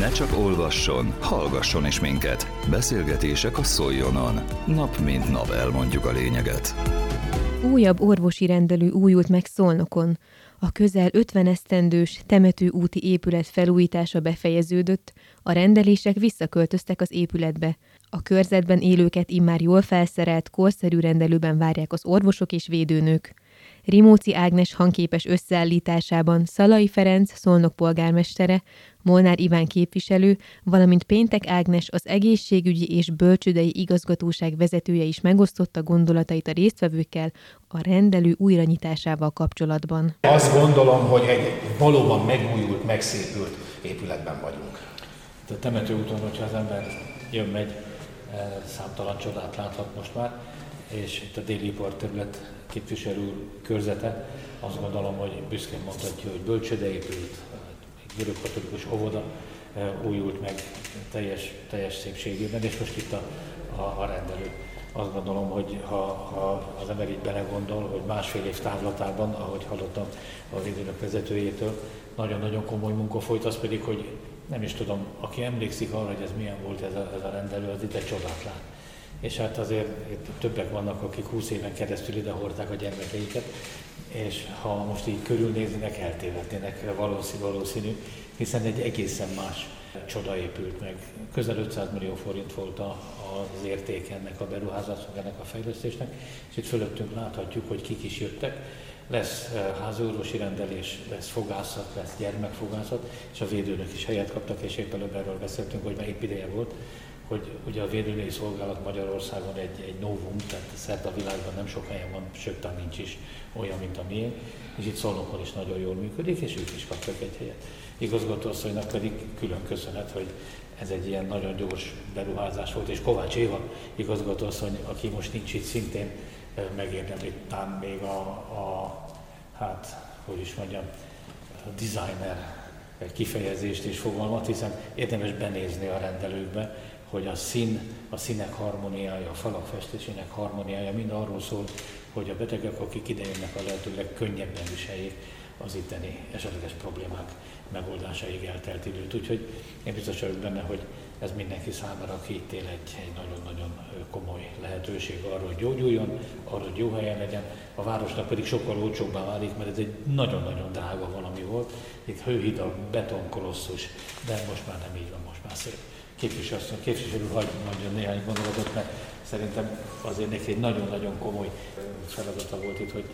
Ne csak olvasson, hallgasson is minket. Beszélgetések a Szoljonon. Nap mint nap elmondjuk a lényeget. Újabb orvosi rendelő újult meg Szolnokon. A közel 50 esztendős temető úti épület felújítása befejeződött, a rendelések visszaköltöztek az épületbe. A körzetben élőket immár jól felszerelt, korszerű rendelőben várják az orvosok és védőnők. Rimóci Ágnes hangképes összeállításában Szalai Ferenc, Szolnok polgármestere, Molnár Iván képviselő, valamint Péntek Ágnes az egészségügyi és bölcsődei igazgatóság vezetője is megosztotta gondolatait a résztvevőkkel a rendelő újranyitásával kapcsolatban. Azt gondolom, hogy egy valóban megújult, megszépült épületben vagyunk. A temető úton, hogyha az ember jön, megy, eh, számtalan csodát láthat most már, és itt a déli terület képviselő körzete, azt gondolom, hogy büszkén mondhatja, hogy bölcsőde épült, egy görög-katolikus óvoda eh, újult meg teljes, teljes szépségében, és most itt a, a, a rendelő. Azt gondolom, hogy ha, ha az ember így belegondol, hogy másfél év távlatában, ahogy hallottam a védőnök vezetőjétől, nagyon-nagyon komoly munka folyt, az pedig, hogy nem is tudom, aki emlékszik arra, hogy ez milyen volt ez a, ez a rendelő, az itt egy csodát lát és hát azért itt többek vannak, akik 20 éven keresztül ide hordták a gyermekeiket, és ha most így körülnéznének, eltévednének valószínű, valószínű, hiszen egy egészen más csoda épült meg. Közel 500 millió forint volt az érték ennek a beruházásnak, ennek a fejlesztésnek, és itt fölöttünk láthatjuk, hogy kik is jöttek. Lesz eh, házorvosi rendelés, lesz fogászat, lesz gyermekfogászat, és a védőnök is helyet kaptak, és épp előbb erről beszéltünk, hogy már épp ideje volt, hogy ugye a védőnői szolgálat Magyarországon egy, egy novum, tehát szerte a világban nem sok helyen van, sőt, nincs is olyan, mint a miénk, és itt Szolnokon is nagyon jól működik, és ők is kaptak egy helyet. Igazgatóasszonynak pedig külön köszönet, hogy ez egy ilyen nagyon gyors beruházás volt, és Kovács Éva igazgatóasszony, aki most nincs itt, szintén megérdemli talán még a, a, hát, hogy is mondjam, a designer kifejezést és fogalmat, hiszen érdemes benézni a rendelőkbe, hogy a szín, a színek harmóniája, a falak festésének harmóniája mind arról szól, hogy a betegek, akik idejönnek a lehető legkönnyebben viseljék az itteni esetleges problémák megoldásaig eltelt időt. Úgyhogy én biztos vagyok benne, hogy ez mindenki számára, aki itt él, egy, nagyon-nagyon komoly lehetőség arra, hogy gyógyuljon, arra, hogy jó helyen legyen. A városnak pedig sokkal olcsóbbá válik, mert ez egy nagyon-nagyon drága valami volt. Itt hőhidak, betonkolosszus, de most már nem így van, most már szép képviselő, képviselő hagy mondjon néhány gondolatot, mert szerintem azért neki egy nagyon-nagyon komoly feladata volt itt, hogy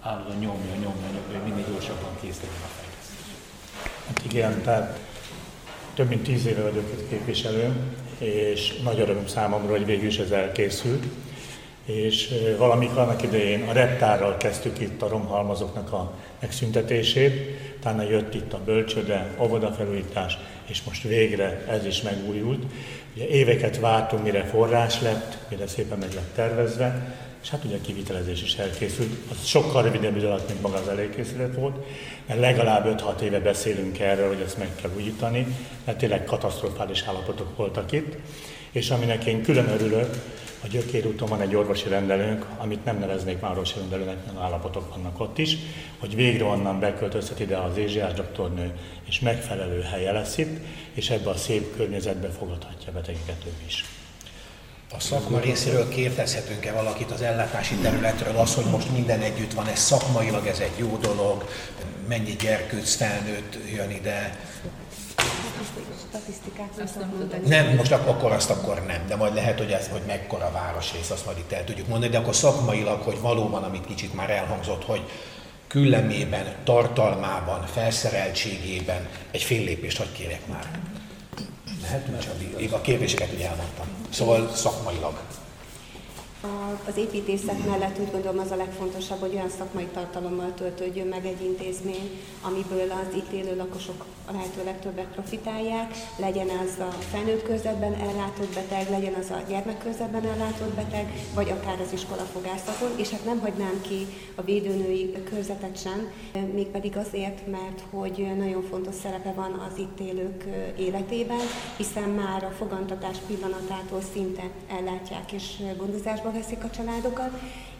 állandóan nyomja, nyomja, nyomja, minél gyorsabban kész legyen a fejlesztés. Hát igen, tehát több mint tíz éve vagyok itt képviselő, és nagy öröm számomra, hogy végül is ez elkészült. És valamikor annak idején a reptárral kezdtük itt a romhalmazoknak a megszüntetését, utána jött itt a bölcsöde, óvodafelújítás, és most végre ez is megújult. Ugye éveket vártunk, mire forrás lett, mire szépen meg lett tervezve, és hát ugye a kivitelezés is elkészült. Az sokkal rövidebb idő alatt, mint maga az előkészület volt, mert legalább 5-6 éve beszélünk erről, hogy ezt meg kell újítani, mert tényleg katasztrofális állapotok voltak itt. És aminek én külön örülök, a Gyökér úton van egy orvosi rendelőnk, amit nem neveznék már orvosi rendelőnek, mert állapotok vannak ott is, hogy végre onnan beköltözhet ide az Ézsiás doktornő, és megfelelő helye lesz itt, és ebbe a szép környezetbe fogadhatja a betegeket ő is. A szakma részéről kérdezhetünk-e valakit az ellátási területről, az, hogy most minden együtt van, ez szakmailag ez egy jó dolog, mennyi gyerkőc felnőtt jön ide, statisztikát nem most akkor azt akkor nem, de majd lehet, hogy ez, hogy mekkora városrész, azt majd itt el tudjuk mondani, de akkor szakmailag, hogy valóban, amit kicsit már elhangzott, hogy küllemében, tartalmában, felszereltségében egy fél lépést hogy kérek már. Csabi? A kérdéseket ugye elmondtam. Szóval szakmailag az építészet mellett úgy gondolom az a legfontosabb, hogy olyan szakmai tartalommal töltődjön meg egy intézmény, amiből az itt élő lakosok a lehető legtöbbet profitálják, legyen az a felnőtt körzetben ellátott beteg, legyen az a gyermekkörzetben ellátott beteg, vagy akár az iskola fogászaton, és hát nem hagynám ki a védőnői körzetet sem, mégpedig azért, mert hogy nagyon fontos szerepe van az itt élők életében, hiszen már a fogantatás pillanatától szinte ellátják és gondozásba veszik a családokat,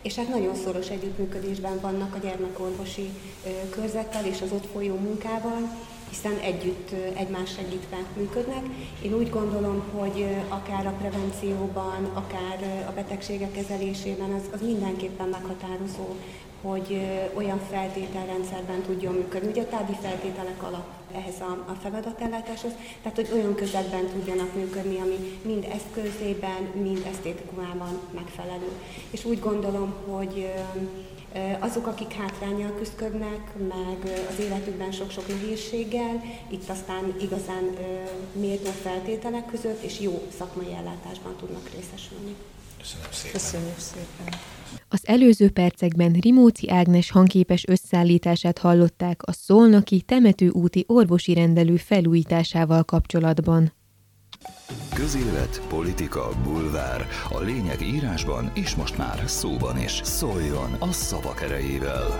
és hát nagyon szoros együttműködésben vannak a gyermekorvosi körzettel és az ott folyó munkával, hiszen együtt egymás segítve működnek. Én úgy gondolom, hogy akár a prevencióban, akár a betegségek kezelésében az, az mindenképpen meghatározó, hogy olyan feltételrendszerben tudjon működni. Ugye a tárgyi feltételek alap ehhez a, a feladatellátáshoz, tehát hogy olyan közegben tudjanak működni, ami mind eszközében, mind esztétikumában megfelelő. És úgy gondolom, hogy azok, akik hátrányjal küzdködnek, meg az életükben sok-sok nehézséggel, itt aztán igazán méltó feltételek között és jó szakmai ellátásban tudnak részesülni. Köszönöm szépen. Köszönjük szépen. Az előző percekben Rimóci Ágnes hangképes összeállítását hallották a Szolnoki temetőúti orvosi rendelő felújításával kapcsolatban. Közélet, politika, bulvár. A lényeg írásban és most már szóban is. Szóljon a szavak erejével!